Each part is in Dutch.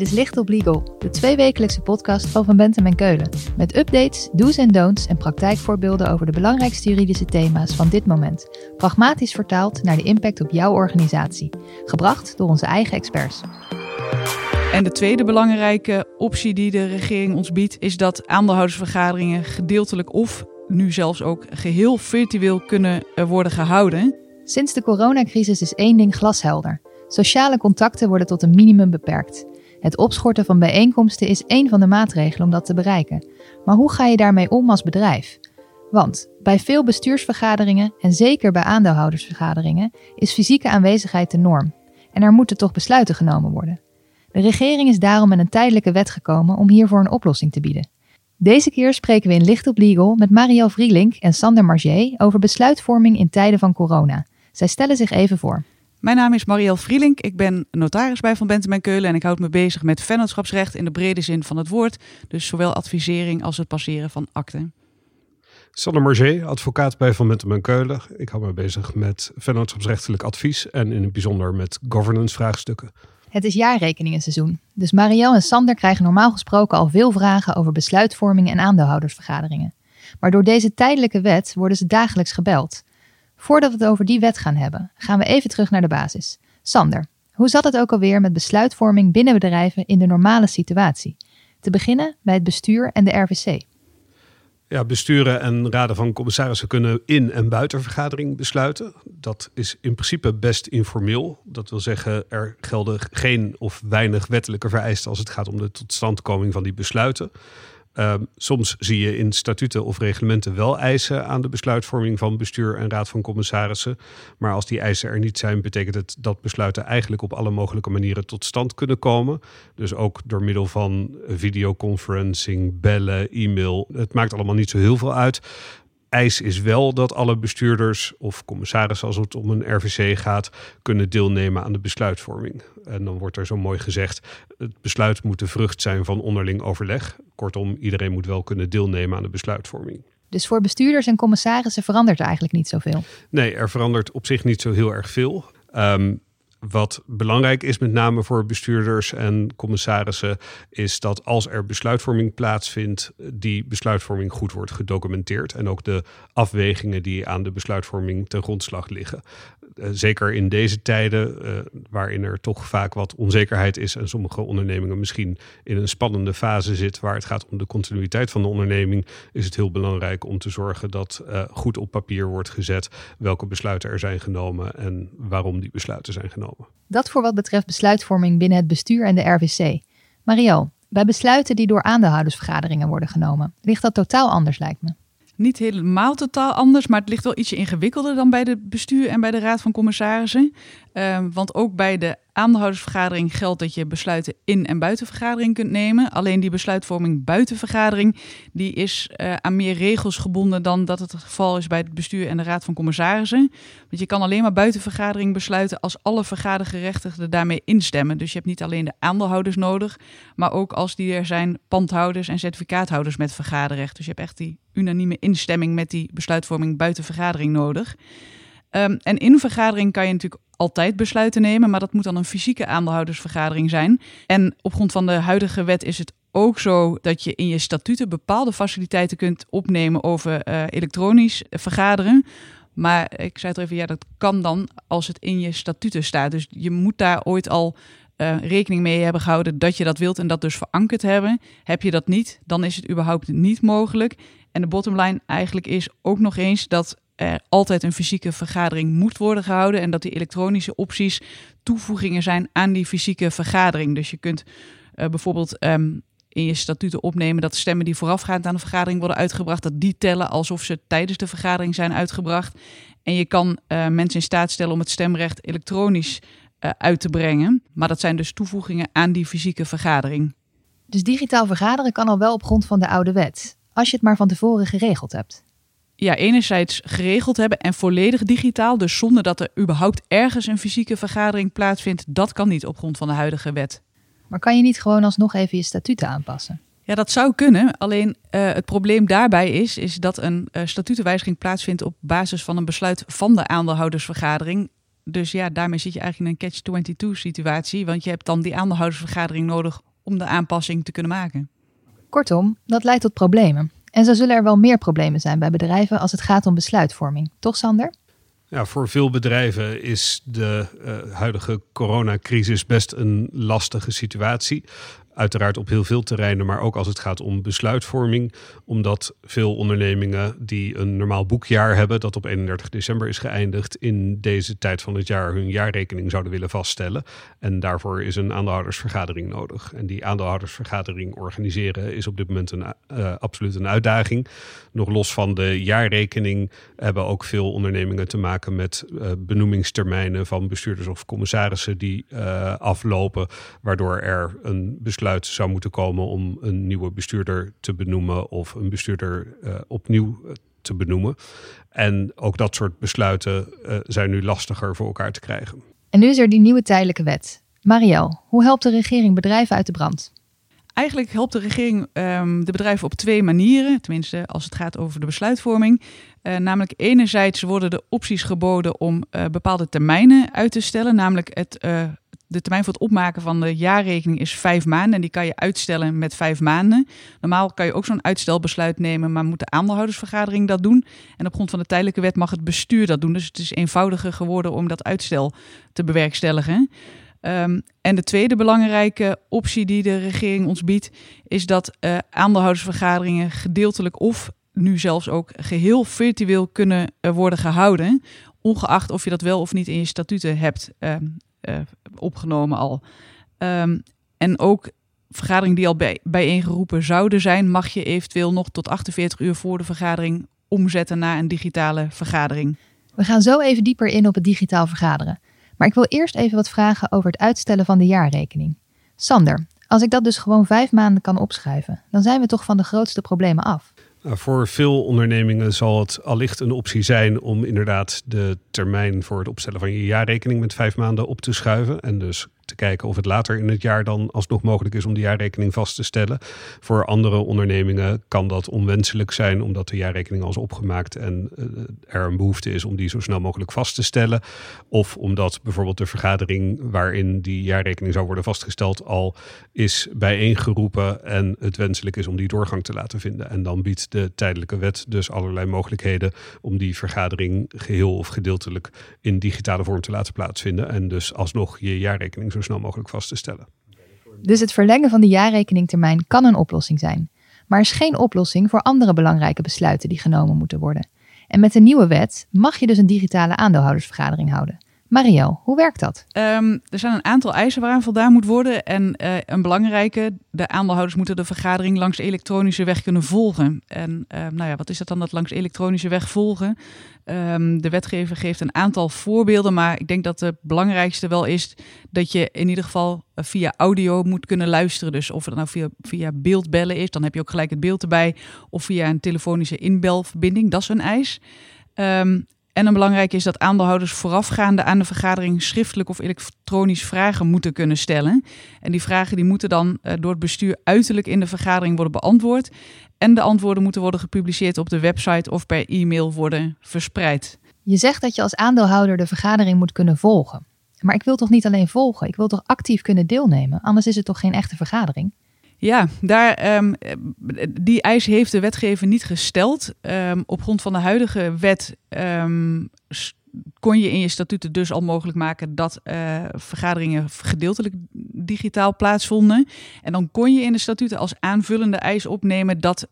Dit is Licht op Legal, de tweewekelijkse podcast van Van Bentem en Keulen. Met updates, do's en don'ts en praktijkvoorbeelden over de belangrijkste juridische thema's van dit moment. Pragmatisch vertaald naar de impact op jouw organisatie. Gebracht door onze eigen experts. En de tweede belangrijke optie die de regering ons biedt, is dat aandeelhoudersvergaderingen gedeeltelijk of nu zelfs ook geheel virtueel kunnen eh, worden gehouden. Sinds de coronacrisis is één ding glashelder. Sociale contacten worden tot een minimum beperkt. Het opschorten van bijeenkomsten is één van de maatregelen om dat te bereiken. Maar hoe ga je daarmee om als bedrijf? Want bij veel bestuursvergaderingen en zeker bij aandeelhoudersvergaderingen is fysieke aanwezigheid de norm. En er moeten toch besluiten genomen worden. De regering is daarom met een tijdelijke wet gekomen om hiervoor een oplossing te bieden. Deze keer spreken we in Licht op Legal met Marielle Vrielink en Sander Margier over besluitvorming in tijden van corona. Zij stellen zich even voor. Mijn naam is Marielle Vrielink. Ik ben notaris bij Van Bentem en Keulen en ik houd me bezig met vennootschapsrecht in de brede zin van het woord. Dus zowel advisering als het passeren van akten. Sander Marger, advocaat bij Van Bentem en Keulen. Ik hou me bezig met vennootschapsrechtelijk advies en in het bijzonder met governance vraagstukken. Het is jaarrekeningenseizoen, dus Marielle en Sander krijgen normaal gesproken al veel vragen over besluitvorming en aandeelhoudersvergaderingen. Maar door deze tijdelijke wet worden ze dagelijks gebeld. Voordat we het over die wet gaan hebben, gaan we even terug naar de basis. Sander, hoe zat het ook alweer met besluitvorming binnen bedrijven in de normale situatie? Te beginnen bij het bestuur en de RVC. Ja, besturen en raden van commissarissen kunnen in- en buiten vergadering besluiten. Dat is in principe best informeel. Dat wil zeggen, er gelden geen of weinig wettelijke vereisten als het gaat om de totstandkoming van die besluiten. Um, soms zie je in statuten of reglementen wel eisen aan de besluitvorming van bestuur en raad van commissarissen. Maar als die eisen er niet zijn, betekent het dat besluiten eigenlijk op alle mogelijke manieren tot stand kunnen komen. Dus ook door middel van videoconferencing, bellen, e-mail. Het maakt allemaal niet zo heel veel uit eis is wel dat alle bestuurders of commissarissen, als het om een RVC gaat, kunnen deelnemen aan de besluitvorming. En dan wordt er zo mooi gezegd: het besluit moet de vrucht zijn van onderling overleg. Kortom, iedereen moet wel kunnen deelnemen aan de besluitvorming. Dus voor bestuurders en commissarissen verandert er eigenlijk niet zoveel? Nee, er verandert op zich niet zo heel erg veel. Um, wat belangrijk is, met name voor bestuurders en commissarissen, is dat als er besluitvorming plaatsvindt, die besluitvorming goed wordt gedocumenteerd. En ook de afwegingen die aan de besluitvorming ten grondslag liggen. Eh, zeker in deze tijden, uh, waarin er toch vaak wat onzekerheid is en sommige ondernemingen misschien in een spannende fase zit waar het gaat om de continuïteit van de onderneming, is het heel belangrijk om te zorgen dat uh, goed op papier wordt gezet welke besluiten er zijn genomen en waarom die besluiten zijn genomen. Dat voor wat betreft besluitvorming binnen het bestuur en de RVC. Mario, bij besluiten die door aandeelhoudersvergaderingen worden genomen, ligt dat totaal anders lijkt me niet helemaal totaal anders, maar het ligt wel ietsje ingewikkelder dan bij de bestuur en bij de raad van commissarissen. Um, want ook bij de aandeelhoudersvergadering geldt dat je besluiten in- en buiten vergadering kunt nemen. Alleen die besluitvorming buiten vergadering die is uh, aan meer regels gebonden dan dat het geval is bij het bestuur en de raad van commissarissen. Want je kan alleen maar buiten vergadering besluiten als alle vergadergerechtigden daarmee instemmen. Dus je hebt niet alleen de aandeelhouders nodig, maar ook als die er zijn pandhouders en certificaathouders met vergaderrecht. Dus je hebt echt die unanieme instemming met die besluitvorming buiten vergadering nodig. Um, en in vergadering kan je natuurlijk altijd besluiten nemen, maar dat moet dan een fysieke aandeelhoudersvergadering zijn. En op grond van de huidige wet is het ook zo dat je in je statuten bepaalde faciliteiten kunt opnemen over uh, elektronisch vergaderen. Maar ik zei het even, ja, dat kan dan als het in je statuten staat. Dus je moet daar ooit al uh, rekening mee hebben gehouden dat je dat wilt en dat dus verankerd hebben. Heb je dat niet, dan is het überhaupt niet mogelijk. En de bottomline eigenlijk is ook nog eens dat er altijd een fysieke vergadering moet worden gehouden en dat die elektronische opties toevoegingen zijn aan die fysieke vergadering. Dus je kunt uh, bijvoorbeeld um, in je statuten opnemen dat stemmen die voorafgaand aan de vergadering worden uitgebracht, dat die tellen alsof ze tijdens de vergadering zijn uitgebracht. En je kan uh, mensen in staat stellen om het stemrecht elektronisch uh, uit te brengen. Maar dat zijn dus toevoegingen aan die fysieke vergadering. Dus digitaal vergaderen kan al wel op grond van de oude wet, als je het maar van tevoren geregeld hebt ja, enerzijds geregeld hebben en volledig digitaal, dus zonder dat er überhaupt ergens een fysieke vergadering plaatsvindt, dat kan niet op grond van de huidige wet. Maar kan je niet gewoon alsnog even je statuten aanpassen? Ja, dat zou kunnen. Alleen uh, het probleem daarbij is, is dat een uh, statutenwijziging plaatsvindt op basis van een besluit van de aandeelhoudersvergadering. Dus ja, daarmee zit je eigenlijk in een catch-22 situatie. Want je hebt dan die aandeelhoudersvergadering nodig om de aanpassing te kunnen maken. Kortom, dat leidt tot problemen. En zo zullen er wel meer problemen zijn bij bedrijven als het gaat om besluitvorming. Toch, Sander? Ja, voor veel bedrijven is de uh, huidige coronacrisis best een lastige situatie. Uiteraard op heel veel terreinen, maar ook als het gaat om besluitvorming. Omdat veel ondernemingen die een normaal boekjaar hebben, dat op 31 december is geëindigd, in deze tijd van het jaar hun jaarrekening zouden willen vaststellen. En daarvoor is een aandeelhoudersvergadering nodig. En die aandeelhoudersvergadering organiseren is op dit moment een, uh, absoluut een uitdaging. Nog los van de jaarrekening hebben ook veel ondernemingen te maken met uh, benoemingstermijnen van bestuurders of commissarissen die uh, aflopen, waardoor er een besluit zou moeten komen om een nieuwe bestuurder te benoemen of een bestuurder uh, opnieuw eh, te benoemen. En ook dat soort besluiten uh, zijn nu lastiger voor elkaar te krijgen. En nu is er die nieuwe tijdelijke wet. Marielle, hoe helpt de regering bedrijven uit de brand? Eigenlijk helpt de regering um, de bedrijven op twee manieren, tenminste als het gaat over de besluitvorming. Uh, namelijk enerzijds worden de opties geboden om uh, bepaalde termijnen uit te stellen, namelijk het uh, de termijn voor het opmaken van de jaarrekening is vijf maanden. En die kan je uitstellen met vijf maanden. Normaal kan je ook zo'n uitstelbesluit nemen, maar moet de aandeelhoudersvergadering dat doen. En op grond van de tijdelijke wet mag het bestuur dat doen. Dus het is eenvoudiger geworden om dat uitstel te bewerkstelligen. Um, en de tweede belangrijke optie die de regering ons biedt, is dat uh, aandeelhoudersvergaderingen gedeeltelijk of nu zelfs ook geheel virtueel kunnen uh, worden gehouden. Ongeacht of je dat wel of niet in je statuten hebt. Uh, opgenomen al. Um, en ook vergaderingen die al bij, bijeengeroepen zouden zijn, mag je eventueel nog tot 48 uur voor de vergadering omzetten naar een digitale vergadering. We gaan zo even dieper in op het digitaal vergaderen. Maar ik wil eerst even wat vragen over het uitstellen van de jaarrekening. Sander, als ik dat dus gewoon vijf maanden kan opschuiven, dan zijn we toch van de grootste problemen af. Nou, voor veel ondernemingen zal het allicht een optie zijn om inderdaad de termijn voor het opstellen van je jaarrekening met vijf maanden op te schuiven. En dus kijken of het later in het jaar dan alsnog mogelijk is om de jaarrekening vast te stellen. Voor andere ondernemingen kan dat onwenselijk zijn omdat de jaarrekening al is opgemaakt en uh, er een behoefte is om die zo snel mogelijk vast te stellen. Of omdat bijvoorbeeld de vergadering waarin die jaarrekening zou worden vastgesteld al is bijeengeroepen en het wenselijk is om die doorgang te laten vinden. En dan biedt de tijdelijke wet dus allerlei mogelijkheden om die vergadering geheel of gedeeltelijk in digitale vorm te laten plaatsvinden. En dus alsnog je jaarrekening zo snel mogelijk vast te stellen. Dus het verlengen van de jaarrekeningtermijn kan een oplossing zijn, maar is geen oplossing voor andere belangrijke besluiten die genomen moeten worden. En met de nieuwe wet mag je dus een digitale aandeelhoudersvergadering houden. Marielle, hoe werkt dat? Um, er zijn een aantal eisen waaraan voldaan moet worden. En uh, een belangrijke, de aandeelhouders moeten de vergadering langs elektronische weg kunnen volgen. En uh, nou ja, wat is dat dan, dat langs elektronische weg volgen? Um, de wetgever geeft een aantal voorbeelden, maar ik denk dat de belangrijkste wel is dat je in ieder geval via audio moet kunnen luisteren. Dus of het nou via, via beeldbellen is, dan heb je ook gelijk het beeld erbij. Of via een telefonische inbelverbinding, dat is een eis. Um, en een belangrijk is dat aandeelhouders voorafgaande aan de vergadering schriftelijk of elektronisch vragen moeten kunnen stellen. En die vragen die moeten dan uh, door het bestuur uiterlijk in de vergadering worden beantwoord. En de antwoorden moeten worden gepubliceerd op de website of per e-mail worden verspreid. Je zegt dat je als aandeelhouder de vergadering moet kunnen volgen. Maar ik wil toch niet alleen volgen, ik wil toch actief kunnen deelnemen, anders is het toch geen echte vergadering? Ja, daar, um, die eis heeft de wetgever niet gesteld. Um, op grond van de huidige wet um, kon je in je statuten dus al mogelijk maken dat uh, vergaderingen gedeeltelijk digitaal plaatsvonden. En dan kon je in de statuten als aanvullende eis opnemen dat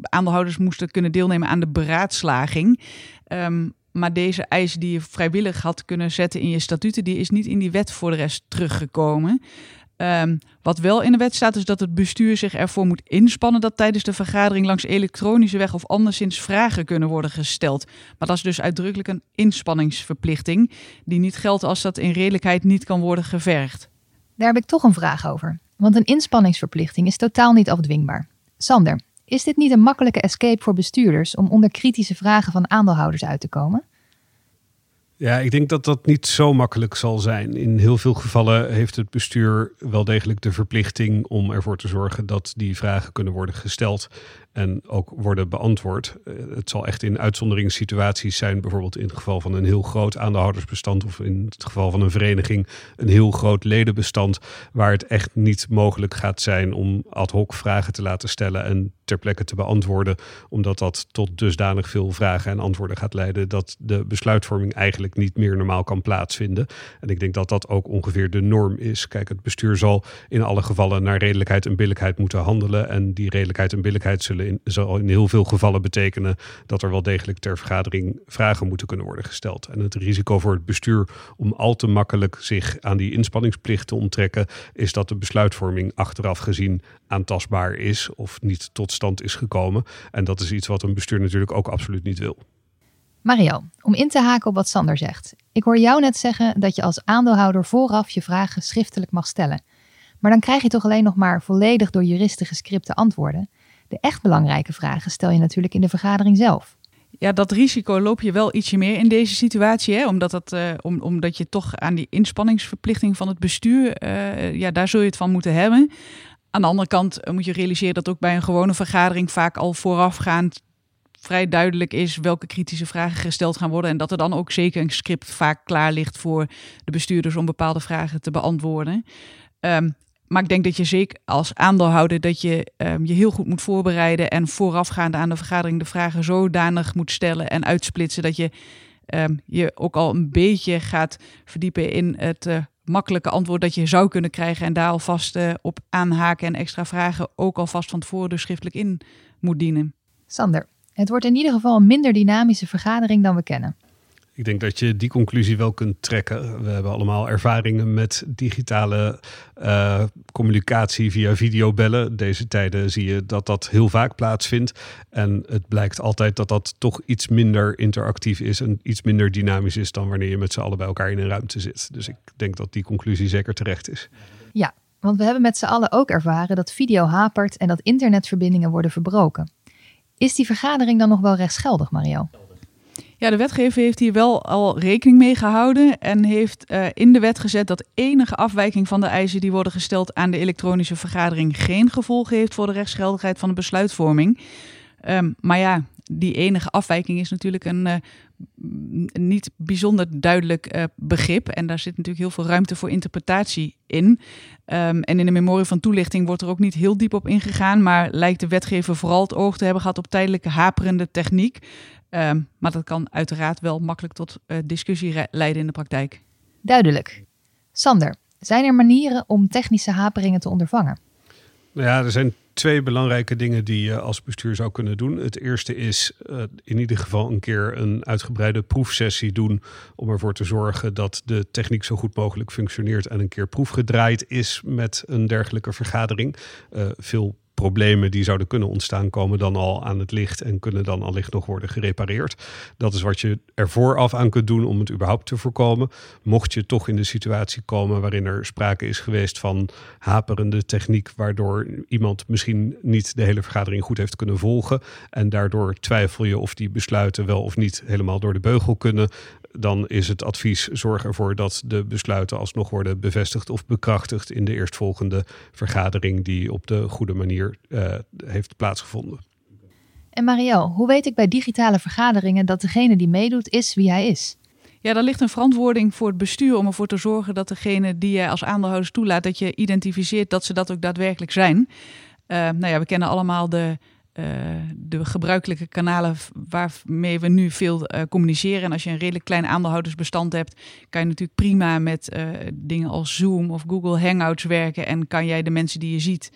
aandeelhouders moesten kunnen deelnemen aan de beraadslaging. maar deze eis die je vrijwillig had kunnen zetten in je statuten, die is niet in die wet voor de rest teruggekomen. Um, wat wel in de wet staat, is dat het bestuur zich ervoor moet inspannen dat tijdens de vergadering langs elektronische weg of anderszins vragen kunnen worden gesteld. Maar dat is dus uitdrukkelijk een inspanningsverplichting, die niet geldt als dat in redelijkheid niet kan worden gevergd. Daar heb ik toch een vraag over, want een inspanningsverplichting is totaal niet afdwingbaar. Sander, is dit niet een makkelijke escape voor bestuurders om onder kritische vragen van aandeelhouders uit te komen? Ja, ik denk dat dat niet zo makkelijk zal zijn. In heel veel gevallen heeft het bestuur wel degelijk de verplichting om ervoor te zorgen dat die vragen kunnen worden gesteld. en ook worden beantwoord. Eh, het zal echt in uitzonderingssituaties zijn, bijvoorbeeld in het geval van een heel groot aandeelhoudersbestand of in het geval van een vereniging een heel groot ledenbestand, waar het echt niet mogelijk gaat zijn om ad hoc vragen te laten stellen en ter plekke te beantwoorden, omdat dat tot dusdanig veel vragen en antwoorden gaat leiden dat de besluitvorming eigenlijk niet meer normaal kan plaatsvinden. En ik denk dat dat ook ongeveer de norm is. Kijk, het bestuur zal in alle gevallen naar redelijkheid en billijkheid moeten handelen en die redelijkheid en billijkheid zullen in, zal in heel veel gevallen betekenen dat er wel degelijk ter vergadering vragen moeten kunnen worden gesteld. En het risico voor het bestuur om al te makkelijk zich aan die inspanningsplicht te onttrekken, is dat de besluitvorming achteraf gezien aantastbaar is of niet tot stand is gekomen. En dat is iets wat een bestuur natuurlijk ook absoluut niet wil. Mario, om in te haken op wat Sander zegt. Ik hoor jou net zeggen dat je als aandeelhouder vooraf je vragen schriftelijk mag stellen. Maar dan krijg je toch alleen nog maar volledig door juristen gescripte antwoorden. De echt belangrijke vragen stel je natuurlijk in de vergadering zelf. Ja, dat risico loop je wel ietsje meer in deze situatie. Hè? Omdat, dat, om, omdat je toch aan die inspanningsverplichting van het bestuur, uh, ja, daar zul je het van moeten hebben. Aan de andere kant eh, moet je realiseren dat ook bij een gewone vergadering vaak al voorafgaand vrij duidelijk is welke kritische vragen gesteld gaan worden. En dat er dan ook zeker een script vaak klaar ligt voor de bestuurders om bepaalde vragen te beantwoorden. Um, maar ik denk dat je zeker als aandeelhouder dat je um, je heel goed moet voorbereiden en voorafgaande aan de vergadering de vragen zodanig moet stellen en uitsplitsen dat je um, je ook al een beetje gaat verdiepen in het uh, makkelijke antwoord dat je zou kunnen krijgen en daar alvast uh, op aanhaken en extra vragen ook alvast van tevoren dus schriftelijk in moet dienen. Sander, het wordt in ieder geval een minder dynamische vergadering dan we kennen. Ik denk dat je die conclusie wel kunt trekken. We hebben allemaal ervaringen met digitale uh, communicatie via videobellen. Deze tijden zie je dat dat heel vaak plaatsvindt. En het blijkt altijd dat dat toch iets minder interactief is en iets minder dynamisch is dan wanneer je met z'n allen bij elkaar in een ruimte zit. Dus ik denk dat die conclusie zeker terecht is. Ja, want we hebben met z'n allen ook ervaren dat video hapert en dat internetverbindingen worden verbroken. Is die vergadering dan nog wel rechtsgeldig, Mario? Ja, de wetgever heeft hier wel al rekening mee gehouden en heeft uh, in de wet gezet dat enige afwijking van de eisen die worden gesteld aan de elektronische vergadering geen gevolgen heeft voor de rechtsgeldigheid van de besluitvorming. Um, maar ja, die enige afwijking is natuurlijk een uh, niet bijzonder duidelijk uh, begrip. En daar zit natuurlijk heel veel ruimte voor interpretatie in. Um, en in de memorie van toelichting wordt er ook niet heel diep op ingegaan. Maar lijkt de wetgever vooral het oog te hebben gehad op tijdelijke haperende techniek. Um, maar dat kan uiteraard wel makkelijk tot uh, discussie leiden in de praktijk. Duidelijk. Sander, zijn er manieren om technische haperingen te ondervangen? Nou ja, er zijn twee belangrijke dingen die je als bestuur zou kunnen doen. Het eerste is uh, in ieder geval een keer een uitgebreide proefsessie doen om ervoor te zorgen dat de techniek zo goed mogelijk functioneert en een keer proefgedraaid is met een dergelijke vergadering. Uh, veel problemen die zouden kunnen ontstaan, komen dan al aan het licht en kunnen dan allicht nog worden gerepareerd. Dat is wat je er vooraf aan kunt doen om het überhaupt te voorkomen. Mocht je toch in de situatie komen waarin er sprake is geweest van haperende techniek, waardoor iemand misschien niet de hele vergadering goed heeft kunnen volgen en daardoor twijfel je of die besluiten wel of niet helemaal door de beugel kunnen, dan is het advies: zorg ervoor dat de besluiten alsnog worden bevestigd of bekrachtigd in de eerstvolgende vergadering die op de goede manier uh, heeft plaatsgevonden. En Marielle, hoe weet ik bij digitale vergaderingen dat degene die meedoet is wie hij is? Ja, daar ligt een verantwoording voor het bestuur om ervoor te zorgen dat degene die je als aandeelhouder toelaat, dat je identificeert dat ze dat ook daadwerkelijk zijn. Uh, nou ja, we kennen allemaal de uh, de gebruikelijke kanalen waarmee we nu veel uh, communiceren. En als je een redelijk klein aandeelhoudersbestand hebt, kan je natuurlijk prima met uh, dingen als Zoom of Google Hangouts werken. En kan jij de mensen die je ziet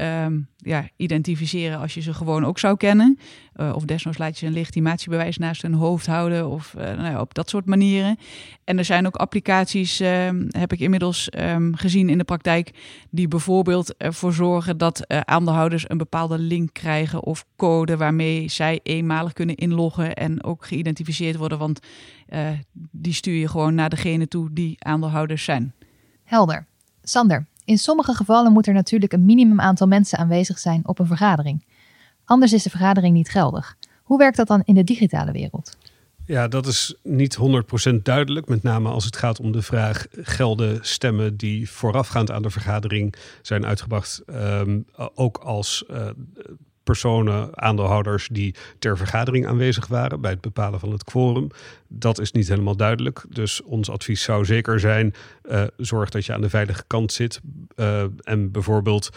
um, ja, identificeren als je ze gewoon ook zou kennen. Uh, of desnoods laat je een legitimatiebewijs naast hun hoofd houden of uh, nou ja, op dat soort manieren. En er zijn ook applicaties, uh, heb ik inmiddels um, gezien in de praktijk, die bijvoorbeeld ervoor zorgen dat aandeelhouders een bepaalde link krijgen of code waarmee zij eenmalig kunnen inloggen en ook geïdentificeerd worden, want die stuur je gewoon naar degene toe die aandeelhouders zijn. Helder. Sander, in sommige gevallen moet er natuurlijk een minimum aantal mensen aanwezig zijn op een vergadering. Anders is de vergadering niet geldig. Hoe werkt dat dan in de digitale wereld? Ja, dat is niet 100% duidelijk. Met name als het gaat om de vraag: gelden stemmen die voorafgaand aan de vergadering zijn uitgebracht, um, ook als uh, personen, aandeelhouders die ter vergadering aanwezig waren bij het bepalen van het quorum. Dat is niet helemaal duidelijk. Dus ons advies zou zeker zijn: uh, zorg dat je aan de veilige kant zit. Uh, en bijvoorbeeld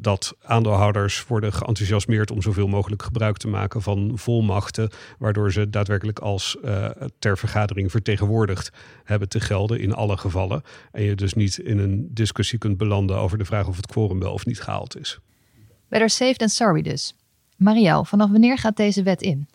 dat aandeelhouders worden geenthousiasmeerd om zoveel mogelijk gebruik te maken van volmachten, waardoor ze daadwerkelijk als uh, ter vergadering vertegenwoordigd hebben te gelden in alle gevallen. En je dus niet in een discussie kunt belanden over de vraag of het quorum wel of niet gehaald is. Better safe than sorry dus. Marielle, vanaf wanneer gaat deze wet in?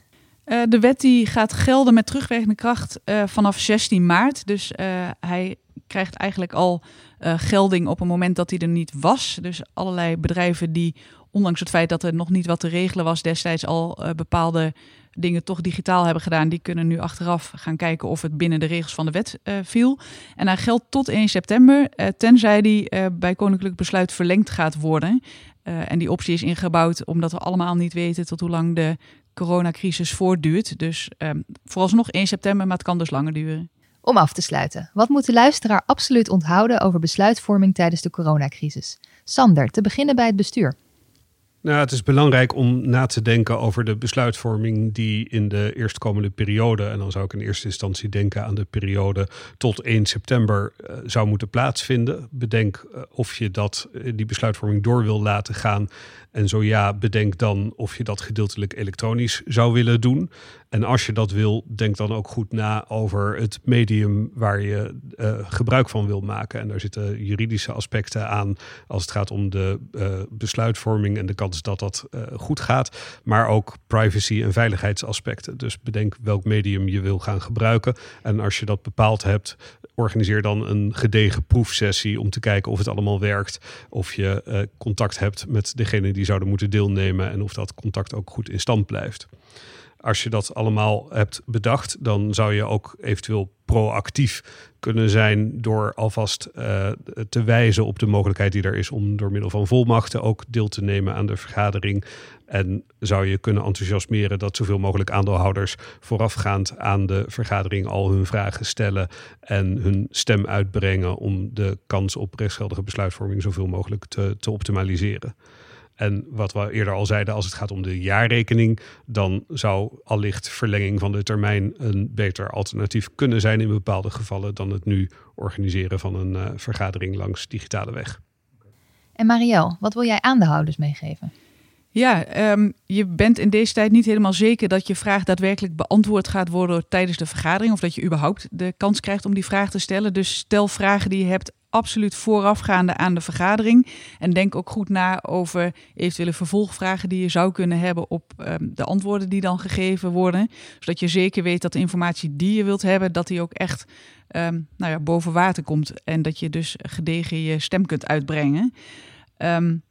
Uh, de wet die gaat gelden met terugwerkende kracht uh, vanaf 16 maart. Dus uh, hij krijgt eigenlijk al gelding op het moment dat hij er niet was. Dus allerlei bedrijven die, ondanks het feit dat er nog niet wat te regelen was, destijds al bepaalde dingen toch digitaal hebben gedaan, die kunnen nu achteraf gaan kijken of het binnen de regels van de wet viel. En hij geldt tot 1 september, tenzij die bij koninklijk besluit verlengd gaat worden. Uh, en die optie is ingebouwd omdat we allemaal niet weten tot hoe lang de coronacrisis voortduurt. Dus um, vooralsnog 1 september, maar het kan dus langer duren. Om af te sluiten, wat moet de luisteraar absoluut onthouden over besluitvorming tijdens de coronacrisis? Sander, te beginnen bij het bestuur. Nou, het is belangrijk om na te denken over de besluitvorming die in de eerstkomende periode, en dan zou ik in eerste instantie denken aan de periode tot 1 september, uh, zou moeten plaatsvinden. Bedenk uh, of je dat, uh, die besluitvorming door wil laten gaan. En zo ja, bedenk dan of je dat gedeeltelijk elektronisch zou willen doen. En als je dat wil, denk dan ook goed na over het medium waar je gebruik van wil maken. En daar zitten juridische aspecten aan als het gaat om de besluitvorming en de kans dat dat uh, goed gaat. Maar ook privacy en veiligheidsaspecten. Dus bedenk welk medium je wil gaan gebruiken. En als je dat bepaald hebt, organiseer dan een gedegen proefsessie om te kijken of het allemaal werkt. Of je contact hebt met degene die zouden moeten deelnemen en of dat contact ook goed in stand blijft. Als je dat allemaal hebt bedacht, dan zou je ook eventueel proactief kunnen zijn door alvast uh, te wijzen op de mogelijkheid die er is om door middel van volmachten ook deel te nemen aan de vergadering. En zou je kunnen enthousiasmeren dat zoveel mogelijk aandeelhouders voorafgaand aan de vergadering al hun vragen stellen en hun stem uitbrengen om de kans op rechtsgeldige besluitvorming zoveel mogelijk te, te optimaliseren. En wat we eerder al zeiden, als het gaat om de jaarrekening, dan zou allicht verlenging van de termijn een beter alternatief kunnen zijn in bepaalde gevallen dan het nu organiseren van een uh, vergadering langs digitale weg. En Marielle, wat wil jij aandeelhouders meegeven? Ja, um, je bent in deze tijd niet helemaal zeker dat je vraag daadwerkelijk beantwoord gaat worden tijdens de vergadering. Of dat je überhaupt de kans krijgt om die vraag te stellen. Dus stel vragen die je hebt absoluut voorafgaande aan de vergadering. En denk ook goed na over eventuele vervolgvragen die je zou kunnen hebben op um, de antwoorden die dan gegeven worden. Zodat je zeker weet dat de informatie die je wilt hebben, dat die ook echt um, nou ja, boven water komt. En dat je dus gedegen je stem kunt uitbrengen. Um,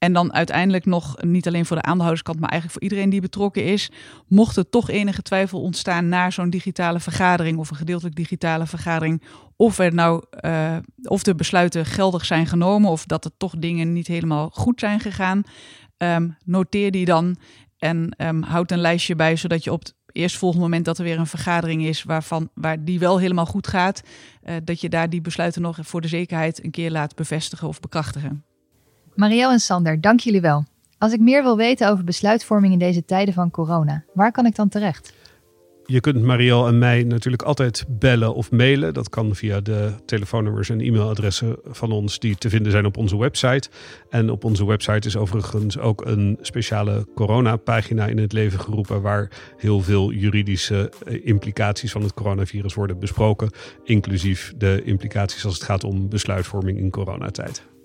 en dan uiteindelijk nog, niet alleen voor de aandeelhouderskant, maar eigenlijk voor iedereen die betrokken is, mocht er toch enige twijfel ontstaan na zo'n digitale vergadering of een gedeeltelijk digitale vergadering, of er nou, uh, of de besluiten geldig zijn genomen of dat er toch dingen niet helemaal goed zijn gegaan, um, noteer die dan en um, houd een lijstje bij, zodat je op het eerstvolgende moment dat er weer een vergadering is waarvan, waar die wel helemaal goed gaat, uh, dat je daar die besluiten nog voor de zekerheid een keer laat bevestigen of bekrachtigen. Marielle en Sander, dank jullie wel. Als ik meer wil weten over besluitvorming in deze tijden van corona, waar kan ik dan terecht? Je kunt Marielle en mij natuurlijk altijd bellen of mailen. Dat kan via de telefoonnummers en e-mailadressen van ons die te vinden zijn op onze website. En op onze website is overigens ook een speciale coronapagina in het leven geroepen waar heel veel juridische eh, implicaties van het coronavirus worden besproken, inclusief de implicaties als het gaat om besluitvorming in coronatijd.